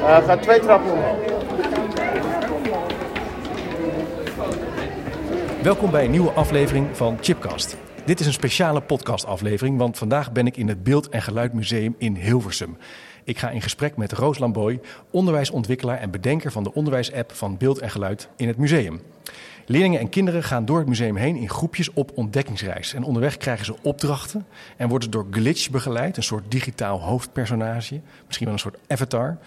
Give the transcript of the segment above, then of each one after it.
Uh, gaat twee trappen omhoog. Welkom bij een nieuwe aflevering van Chipcast. Dit is een speciale podcastaflevering, want vandaag ben ik in het Beeld- en Geluidmuseum in Hilversum. Ik ga in gesprek met Roos Lamboy, onderwijsontwikkelaar en bedenker van de onderwijsapp van Beeld en Geluid in het museum. Leerlingen en kinderen gaan door het museum heen in groepjes op ontdekkingsreis. En onderweg krijgen ze opdrachten en worden ze door Glitch begeleid, een soort digitaal hoofdpersonage, misschien wel een soort avatar.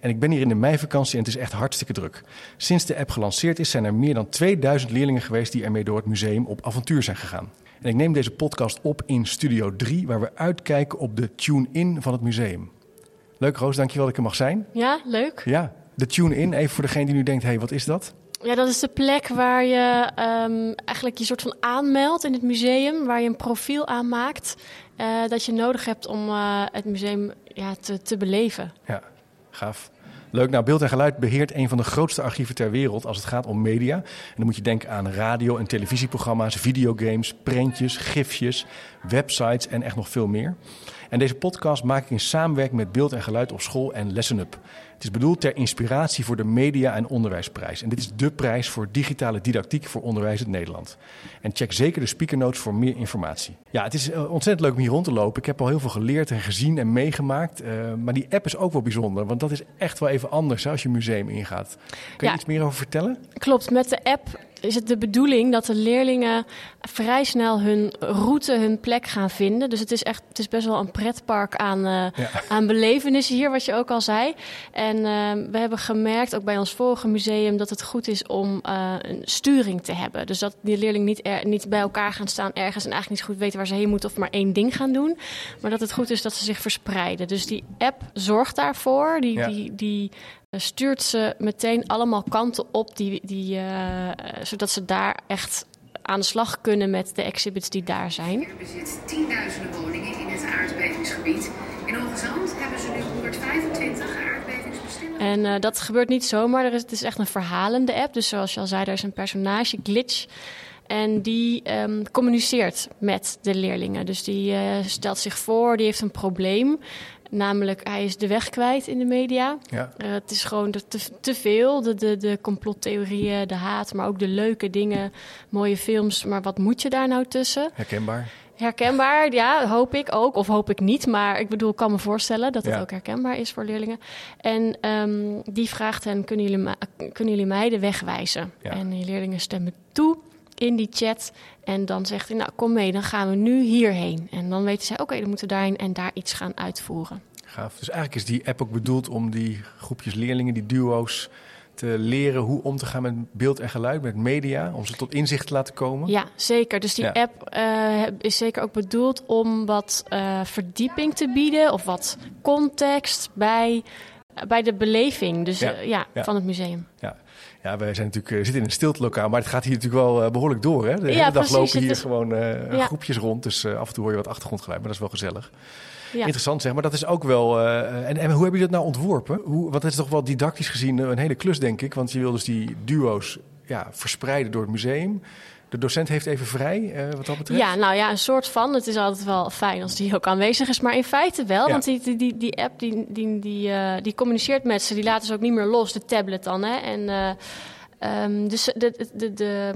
En ik ben hier in de meivakantie en het is echt hartstikke druk. Sinds de app gelanceerd is, zijn er meer dan 2000 leerlingen geweest die ermee door het museum op avontuur zijn gegaan. En ik neem deze podcast op in Studio 3, waar we uitkijken op de tune-in van het museum. Leuk Roos, dankjewel dat ik er mag zijn. Ja, leuk. Ja, de tune-in, even voor degene die nu denkt, hé, hey, wat is dat? Ja, dat is de plek waar je um, eigenlijk je soort van aanmeldt in het museum, waar je een profiel aanmaakt uh, dat je nodig hebt om uh, het museum ja, te, te beleven. Ja, gaaf. Leuk. Nou, Beeld en Geluid beheert een van de grootste archieven ter wereld als het gaat om media. En dan moet je denken aan radio- en televisieprogramma's, videogames, prentjes, gifjes, websites en echt nog veel meer. En deze podcast maak ik in samenwerking met Beeld en Geluid op school en Lesson Up. Het is bedoeld ter inspiratie voor de Media- en Onderwijsprijs. En dit is de prijs voor digitale didactiek voor onderwijs in Nederland. En check zeker de speaker notes voor meer informatie. Ja, het is eh, ontzettend leuk om hier rond te lopen. Ik heb al heel veel geleerd en gezien en meegemaakt. Uh, maar die app is ook wel bijzonder, want dat is echt wel even anders als je museum ingaat. Kun je ja, iets meer over vertellen? Klopt, met de app is het de bedoeling dat de leerlingen vrij snel hun route, hun plek gaan vinden. Dus het is echt, het is best wel een pretpark aan, uh, ja. aan belevenissen hier, wat je ook al zei. En uh, we hebben gemerkt, ook bij ons vorige museum, dat het goed is om uh, een sturing te hebben. Dus dat die leerlingen niet, er, niet bij elkaar gaan staan ergens en eigenlijk niet goed weten waar ze heen moeten of maar één ding gaan doen. Maar dat het goed is dat ze zich verspreiden. Dus die app zorgt daarvoor. Die, ja. die, die stuurt ze meteen allemaal kanten op, die, die, uh, zodat ze daar echt aan de slag kunnen met de exhibits die daar zijn. Er bezit tienduizenden woningen in het aardbevingsgebied. In Ongezand hebben ze nu 125 aardbevingsbestendigingen. En uh, dat gebeurt niet zomaar. Er is, het is echt een verhalende app. Dus zoals je al zei, er is een personage, Glitch. En die um, communiceert met de leerlingen. Dus die uh, stelt zich voor, die heeft een probleem. Namelijk, hij is de weg kwijt in de media. Ja. Uh, het is gewoon te, te veel. De, de, de complottheorieën, de haat, maar ook de leuke dingen, mooie films. Maar wat moet je daar nou tussen? Herkenbaar. Herkenbaar, ja, hoop ik ook. Of hoop ik niet. Maar ik bedoel, ik kan me voorstellen dat het ja. ook herkenbaar is voor leerlingen. En um, die vraagt hen, kunnen jullie, kunnen jullie mij de weg wijzen? Ja. En die leerlingen stemmen toe in die chat. En dan zegt hij, nou kom mee, dan gaan we nu hierheen. En dan weten zij, oké, okay, dan moeten we daarheen en daar iets gaan uitvoeren. Gaaf. Dus eigenlijk is die app ook bedoeld om die groepjes leerlingen, die duo's, te leren hoe om te gaan met beeld en geluid, met media, om ze tot inzicht te laten komen? Ja, zeker. Dus die Ja. app uh, is zeker ook bedoeld om wat uh, verdieping te bieden of wat context bij, bij de beleving dus, Ja. uh, ja, Ja. van het museum. Ja. Ja, wij zijn natuurlijk, uh, zitten in een stiltelokaal, maar het gaat hier natuurlijk wel uh, behoorlijk door. Hè? De Ja, hele dag precies. lopen hier is- gewoon Ja. groepjes rond, dus af en toe hoor je wat achtergrondgeluid, maar dat is wel gezellig. Ja. Interessant zeg, maar dat is ook wel... en, en hoe hebben jullie dat nou ontworpen? Hoe, want het is toch wel didactisch gezien een hele klus, denk ik. Want je wil dus die duo's ja, verspreiden door het museum. De docent heeft even vrij, uh, wat dat betreft. Ja, nou ja, een soort van. Het is altijd wel fijn als die ook aanwezig is. Maar in feite wel, Ja. want die, die, die, app die, die, die, uh, die communiceert met ze. Die laten ze ook niet meer los, de tablet dan. Hè? En, uh, um, dus de, de, de, de,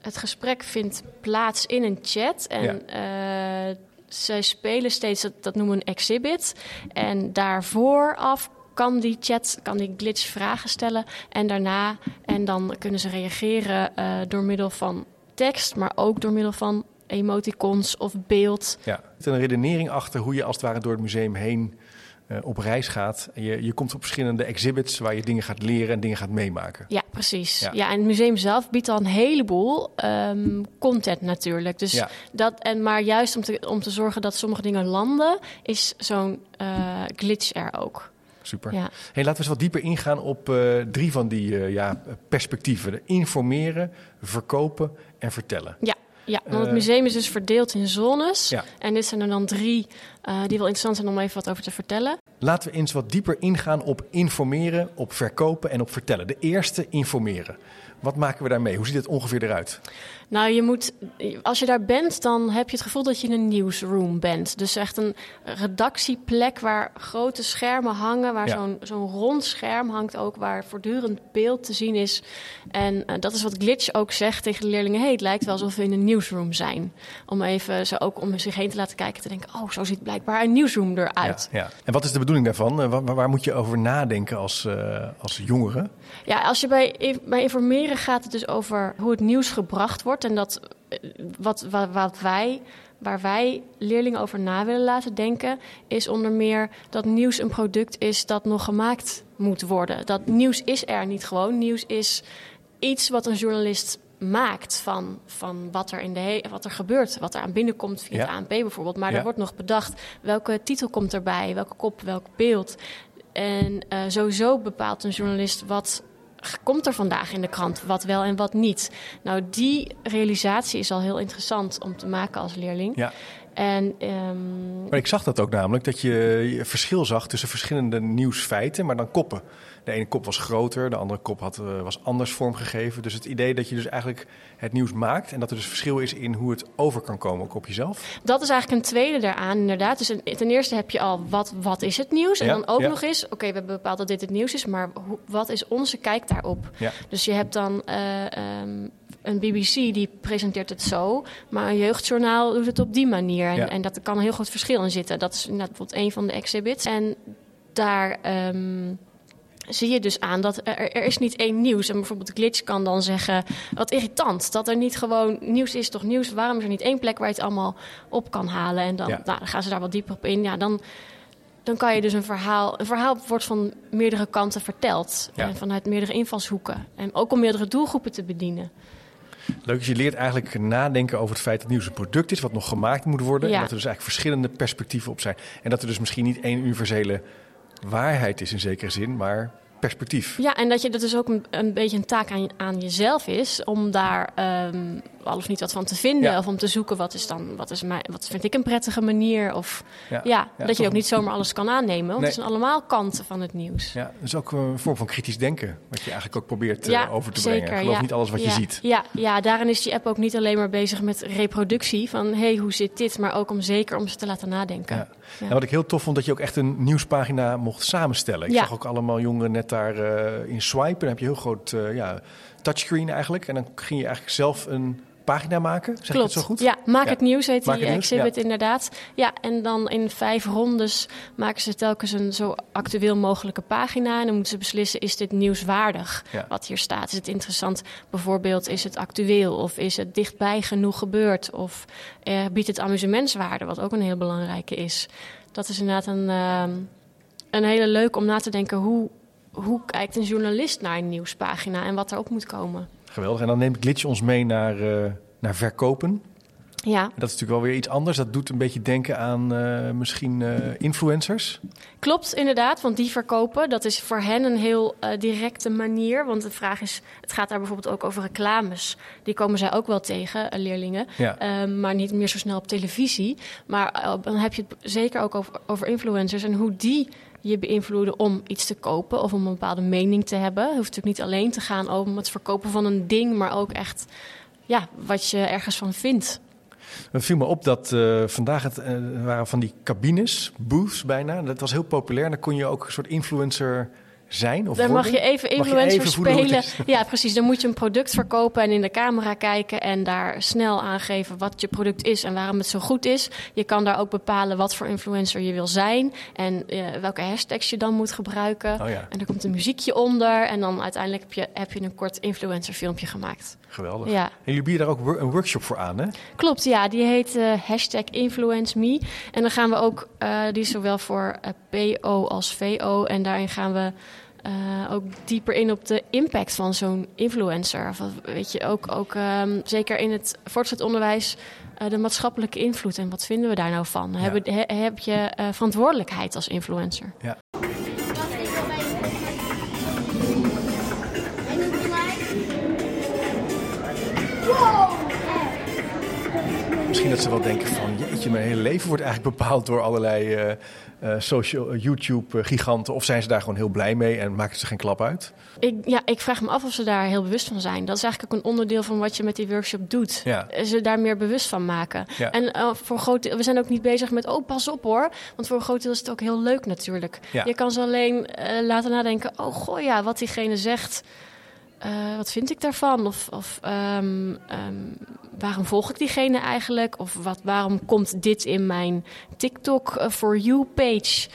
het gesprek vindt plaats in een chat. En ja. zij spelen steeds, dat, dat noemen we een exhibit. En daarvoor af kan die chat, kan die glitch vragen stellen. En daarna, en dan kunnen ze reageren uh, door middel van tekst, maar ook door middel van emoticons of beeld. Ja, er een redenering achter hoe je als het ware door het museum heen uh, op reis gaat. Je, je komt op verschillende exhibits waar je dingen gaat leren en dingen gaat meemaken. Ja, precies. Ja, ja en het museum zelf biedt al een heleboel um, content natuurlijk. Dus ja. dat, en, maar juist om te, om te zorgen dat sommige dingen landen, is zo'n uh, glitch er ook. Super. Ja. Hey, laten we eens wat dieper ingaan op uh, drie van die uh, ja, perspectieven. Informeren, verkopen en vertellen. Ja. Ja, want het museum is dus verdeeld in zones. Ja. En dit zijn er dan drie uh, die wel interessant zijn om even wat over te vertellen. Laten we eens wat dieper ingaan op informeren, op verkopen en op vertellen. De eerste, informeren. Wat maken we daarmee? Hoe ziet het ongeveer eruit? Nou, je moet, als je daar bent, dan heb je het gevoel dat je in een newsroom bent. Dus echt een redactieplek waar grote schermen hangen, waar zo'n zo'n rond scherm hangt ook, waar voortdurend beeld te zien is. En uh, dat is wat Glitch ook zegt tegen de leerlingen. Hey, het lijkt wel alsof we in een newsroom zijn. Om even ze ook om zich heen te laten kijken, te denken, oh, zo ziet blijkbaar een newsroom eruit. Ja, ja. En wat is de bedoeling daarvan? Uh, waar, waar, moet je over nadenken als, uh, als jongere? Ja, als je bij, bij informeren gaat het dus over hoe het nieuws gebracht wordt. En dat wat, wat, wat wij waar wij leerlingen over na willen laten denken, is onder meer dat nieuws een product is dat nog gemaakt moet worden. Dat nieuws is er niet gewoon. Nieuws is iets wat een journalist maakt van, van wat, er in de wat er gebeurt, wat er aan binnenkomt via ja. het ANP bijvoorbeeld. Maar er wordt nog bedacht welke titel komt erbij, welke kop, welk beeld. En uh, sowieso bepaalt een journalist wat komt er vandaag in de krant, wat wel en wat niet. Nou, die realisatie is al heel interessant om te maken als leerling. Ja. En, um... Maar ik zag dat ook namelijk, dat je verschil zag tussen verschillende nieuwsfeiten, maar dan koppen. De ene kop was groter, de andere kop had, uh, was anders vormgegeven. Dus het idee dat je dus eigenlijk het nieuws maakt en dat er dus verschil is in hoe het over kan komen, ook op jezelf. Dat is eigenlijk een tweede daaraan, inderdaad. Dus ten eerste heb je al wat, wat is het nieuws? En ja, dan ook ja. nog eens, oké, okay, we hebben bepaald dat dit het nieuws is, maar wat is onze kijk daarop? Ja. Dus je hebt dan uh, um, een BBC die presenteert het zo, maar een jeugdjournaal doet het op die manier. En, ja. en dat kan een heel groot verschil in zitten. Dat is bijvoorbeeld een van de exhibits. En daar um, zie je dus aan dat er, er, is niet één nieuws. En bijvoorbeeld Glitch kan dan zeggen, wat irritant, dat er niet gewoon nieuws is toch nieuws. Waarom is er niet één plek waar je het allemaal op kan halen? En dan, ja. nou, dan gaan ze daar wat dieper op in. Ja, dan, dan kan je dus een verhaal... Een verhaal wordt van meerdere kanten verteld. Ja. En vanuit meerdere invalshoeken. En ook om meerdere doelgroepen te bedienen. Leuk, je leert eigenlijk nadenken over het feit dat nieuws een product is wat nog gemaakt moet worden. Ja. En dat er dus eigenlijk verschillende perspectieven op zijn. En dat er dus misschien niet één universele waarheid is in zekere zin, maar perspectief. Ja, en dat je dat dus ook een, een beetje een taak aan, aan jezelf is om daar um, al of niet wat van te vinden. Ja. Of om te zoeken wat is dan, wat is mij, wat vind ik een prettige manier. Of ja, ja, ja dat je ook niet zomaar alles kan aannemen. Want nee. het zijn allemaal kanten van het nieuws. Ja, dus ook een vorm van kritisch denken. Wat je eigenlijk ook probeert uh, over te zeker, brengen. Geloof niet alles wat je ziet. Ja, ja, daarin is die app ook niet alleen maar bezig met reproductie. Van hé, hey, hoe zit dit? Maar ook om zeker om ze te laten nadenken. En wat ik heel tof vond, dat je ook echt een nieuwspagina mocht samenstellen. Ik zag ook allemaal jongeren net daar uh, in swipen. Dan heb je heel groot uh, ja, touchscreen eigenlijk. En dan ging je eigenlijk zelf een pagina maken. Zeg Klopt. het zo goed? Ja, Maak ja. het Nieuws heet maak die exhibit ja. inderdaad. Ja, en dan in vijf rondes maken ze telkens een zo actueel mogelijke pagina. En dan moeten ze beslissen, is dit nieuwswaardig ja. wat hier staat? Is het interessant? Bijvoorbeeld, is het actueel? Of is het dichtbij genoeg gebeurd? Of eh, biedt het amusementswaarde, wat ook een heel belangrijke is? Dat is inderdaad een, uh, een hele leuk om na te denken... hoe hoe kijkt een journalist naar een nieuwspagina en wat erop moet komen. Geweldig. En dan neemt Glitch ons mee naar, uh, naar verkopen. Ja. Dat is natuurlijk wel weer iets anders. Dat doet een beetje denken aan uh, misschien uh, influencers. Klopt, inderdaad. Want die verkopen, dat is voor hen een heel uh, directe manier. Want de vraag is, het gaat daar bijvoorbeeld ook over reclames. Die komen zij ook wel tegen, leerlingen. Ja. Uh, maar niet meer zo snel op televisie. Maar dan heb je het zeker ook over, over influencers en hoe die je beïnvloeden om iets te kopen of om een bepaalde mening te hebben. Het hoeft natuurlijk niet alleen te gaan om het verkopen van een ding, maar ook echt ja, wat je ergens van vindt. Het viel me op dat uh, vandaag het uh, waren van die cabines, booths bijna. Dat was heel populair. Dan kon je ook een soort influencer zijn? Of dan worden? mag je even influencer je spelen. Ja, precies. Dan moet je een product verkopen en in de camera kijken en daar snel aangeven wat je product is en waarom het zo goed is. Je kan daar ook bepalen wat voor influencer je wil zijn en uh, welke hashtags je dan moet gebruiken. Oh ja. En er komt een muziekje onder en dan uiteindelijk heb je, heb je een kort influencer filmpje gemaakt. Geweldig. Ja. En jullie bieden daar ook een workshop voor aan, hè? Klopt, ja. Die heet uh, hashtag influence me. En dan gaan we ook, uh, die is zowel voor PO als VO. En daarin gaan we uh, ook dieper in op de impact van zo'n influencer. Of, weet je, ook, ook um, zeker in het voortgezet onderwijs uh, de maatschappelijke invloed. En wat vinden we daar nou van? Ja. Heb, he, heb je uh, verantwoordelijkheid als influencer? Ja. Wow! Misschien dat ze wel denken van... jeetje, mijn hele leven wordt eigenlijk bepaald door allerlei uh, uh, social YouTube-giganten. Of zijn ze daar gewoon heel blij mee en maken ze geen klap uit? Ik, ja, ik vraag me af of ze daar heel bewust van zijn. Dat is eigenlijk ook een onderdeel van wat je met die workshop doet. Ja. Ze daar meer bewust van maken. Ja. En uh, voor een groot deel, we zijn ook niet bezig met, oh pas op hoor. Want voor een groot deel is het ook heel leuk natuurlijk. Ja. Je kan ze alleen laten nadenken, oh goh ja, wat diegene zegt... Uh, wat vind ik daarvan? Of, of um, um, waarom volg ik diegene eigenlijk? Of wat, waarom komt dit in mijn TikTok uh, for you page?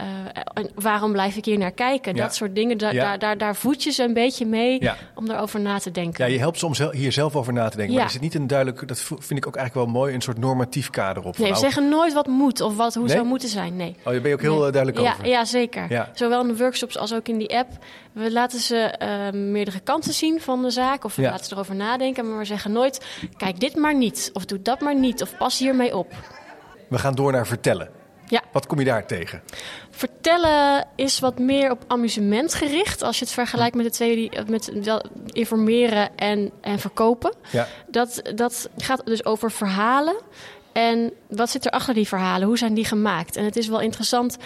Uh, en waarom blijf ik hier naar kijken? Ja. Dat soort dingen, da Ja. daar, daar, daar voed je ze een beetje mee Ja. om erover na te denken. Ja, je helpt soms hier zelf over na te denken. Ja. Maar er zit niet een duidelijk, dat vind ik ook eigenlijk wel mooi, een soort normatief kader op. Nee, we nou, zeggen nooit wat moet of wat, hoe Nee? zou moeten zijn. Nee. Oh, daar ben je ook heel Nee. eh, duidelijk over. Ja, zeker. Zowel in de workshops als ook in die app. We laten ze uh, meerdere kanten zien van de zaak. Of we laten ze erover nadenken. Maar we zeggen nooit, kijk dit maar niet. Of doe dat maar niet. Of pas hiermee op. We gaan door naar vertellen. Ja. Wat kom je daar tegen? Vertellen is wat meer op amusement gericht. Als je het vergelijkt met de twee, die, met informeren en, en verkopen. Ja. Dat, dat gaat dus over verhalen. En wat zit er achter die verhalen? Hoe zijn die gemaakt? En het is wel interessant,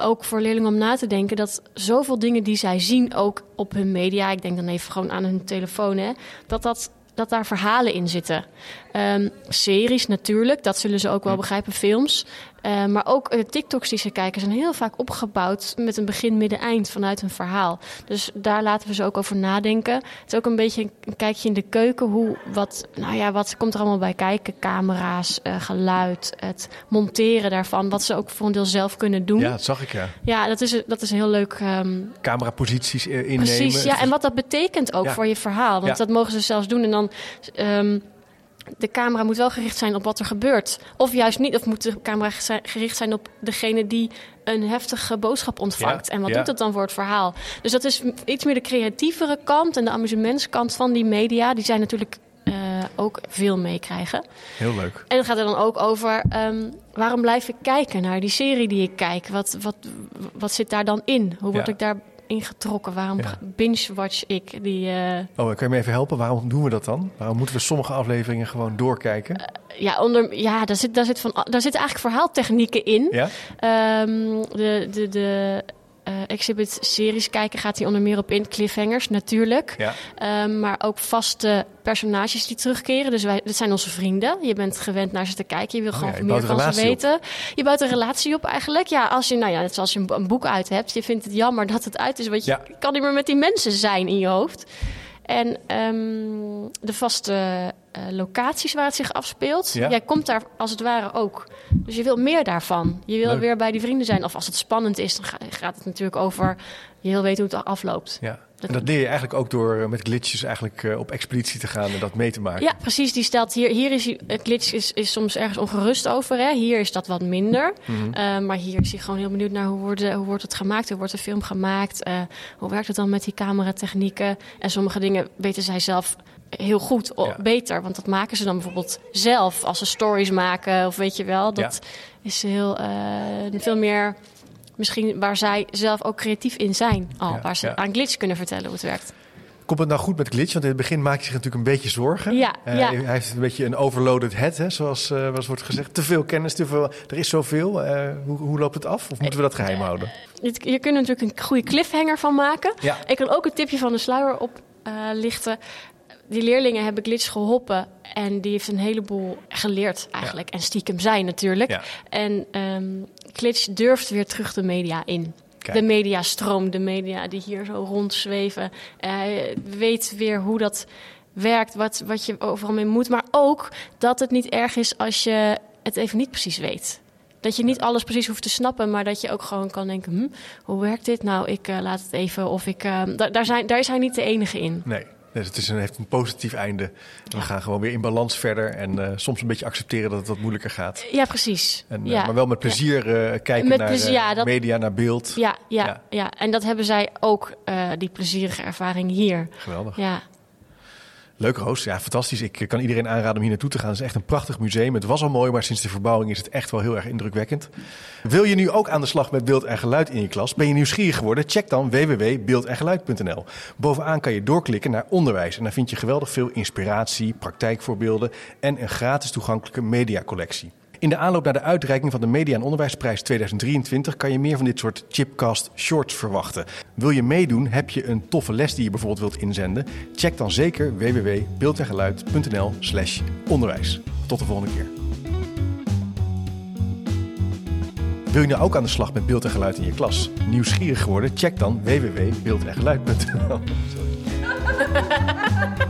ook voor leerlingen om na te denken... dat zoveel dingen die zij zien, ook op hun media... ik denk dan even gewoon aan hun telefoon, hè, dat dat... Dat daar verhalen in zitten. Um, series natuurlijk, dat zullen ze ook wel begrijpen, films. Uh, maar ook de TikToks die ze kijken zijn heel vaak opgebouwd met een begin, midden, eind vanuit een verhaal. Dus daar laten we ze ook over nadenken. Het is ook een beetje een kijkje in de keuken. Hoe, wat, nou ja, wat komt er allemaal bij kijken? Camera's, uh, geluid, het monteren daarvan. Wat ze ook voor een deel zelf kunnen doen. Ja, dat zag ik ja. Ja, dat is, dat is heel leuk. Um, Cameraposities innemen. Precies, ja. En wat dat betekent ook Ja. voor je verhaal. Want Ja. dat mogen ze zelfs doen. En dan... Um, de camera moet wel gericht zijn op wat er gebeurt. Of juist niet. Of moet de camera gericht zijn op degene die een heftige boodschap ontvangt. Ja, En wat ja. doet dat dan voor het verhaal? Dus dat is iets meer de creatievere kant en de amusementskant van die media. Die zijn natuurlijk uh, ook veel meekrijgen. Heel leuk. En het gaat er dan ook over um, waarom blijf ik kijken naar die serie die ik kijk? Wat, wat, wat zit daar dan in? Hoe word Ja. ik daar ingetrokken? Waarom Ja. binge-watch ik die... Uh, Oh, kan je me even helpen? Waarom doen we dat dan? Waarom moeten we sommige afleveringen gewoon doorkijken? Uh, ja, onder, ja daar, zit, daar, zit van, daar zitten eigenlijk verhaaltechnieken in. ja? Um, de de, de uh, exhibit-series kijken gaat hij onder meer op in. Cliffhangers natuurlijk. Ja. Um, maar ook vaste personages die terugkeren. Dus wij, dit zijn onze vrienden. Je bent gewend naar ze te kijken. Je wil Oh gewoon ja, meer van ze weten. Je bouwt een relatie op eigenlijk. Ja, als je, nou ja, net zoals je een, boek uit hebt. Je vindt het jammer dat het uit is. Want je Ja. kan niet meer met die mensen zijn in je hoofd. En um, de vaste locaties waar het zich afspeelt. Ja. Jij komt daar als het ware ook. Dus je wil meer daarvan. Je wil Leuk. weer bij die vrienden zijn. Of als het spannend is, dan ga- gaat het natuurlijk over... je wil weten hoe het afloopt. ja. En dat leer je eigenlijk ook door uh, met glitches eigenlijk uh, op expeditie te gaan en dat mee te maken. Ja, precies. Die stelt hier, hier is hij- het glitch is, is soms ergens ongerust over. Hè? Hier is dat wat minder. Mhm. Uh, maar hier is hij gewoon heel benieuwd naar hoe, worden, hoe wordt het gemaakt, hoe wordt de film gemaakt, uh, hoe werkt het dan met die cameratechnieken. En sommige dingen weten zij zelf heel goed, Ja. beter. Want dat maken ze dan bijvoorbeeld zelf als ze stories maken of weet je wel. Dat is heel uh, veel meer misschien waar zij zelf ook creatief in zijn. Al, Ja, waar ze aan glitch kunnen vertellen hoe het werkt. Komt het nou goed met glitch? Want in het begin maakt hij zich natuurlijk een beetje zorgen. Ja, Eh, ja. Hij heeft een beetje een overloaded head, hè, zoals, uh, wordt gezegd. Te veel kennis, te veel, er is zoveel. Uh, hoe, hoe loopt het af? Of moeten we dat geheim houden? Dit- Je kunt er natuurlijk een goede cliffhanger van maken. Ja. Ik kan ook een tipje van de sluier oplichten. Die leerlingen hebben Glitch geholpen. En die heeft een heleboel geleerd eigenlijk. En stiekem zijn natuurlijk. Ja. En ehm Glitch durft weer terug de media in. Kijk. De mediastroom, de media die hier zo rondzweven. Hij weet weer hoe dat werkt, wat, wat je overal mee moet. Maar ook dat het niet erg is als je het even niet precies weet. Dat je niet alles precies hoeft te snappen, maar dat je ook gewoon kan denken: hm, hoe werkt dit? Nou, ik uh, laat het even. Of ik. Uh, da daar, zijn, daar is hij niet de enige in. Nee. Dus het is een, heeft een positief einde. We gaan gewoon weer in balans verder. En uh, soms een beetje accepteren dat het wat moeilijker gaat. Ja, precies. En, ja. Maar wel met plezier kijken Met naar plezier, ja, dat- media, naar beeld. Ja, ja, Ja. en dat hebben zij ook, die plezierige ervaring hier. Geweldig. Ja. Leuk Roos, ja fantastisch. Ik kan iedereen aanraden om hier naartoe te gaan. Het is echt een prachtig museum. Het was al mooi, maar sinds de verbouwing is het echt wel heel erg indrukwekkend. Wil je nu ook aan de slag met beeld en geluid in je klas? Ben je nieuwsgierig geworden? Check dan www.beeldengeluid.nl. Bovenaan kan je doorklikken naar onderwijs en daar vind je geweldig veel inspiratie, praktijkvoorbeelden en een gratis toegankelijke mediacollectie. In de aanloop naar de uitreiking van de Media en Onderwijsprijs 2023 kan je meer van dit soort chipcast shorts verwachten. Wil je meedoen? Heb je een toffe les die je bijvoorbeeld wilt inzenden? Check dan zeker www.beeldengeluid.nl/slash onderwijs. Tot de volgende keer. Wil je nou ook aan de slag met beeld en geluid in je klas? Nieuwsgierig geworden? Check dan www.beeldengeluid.nl.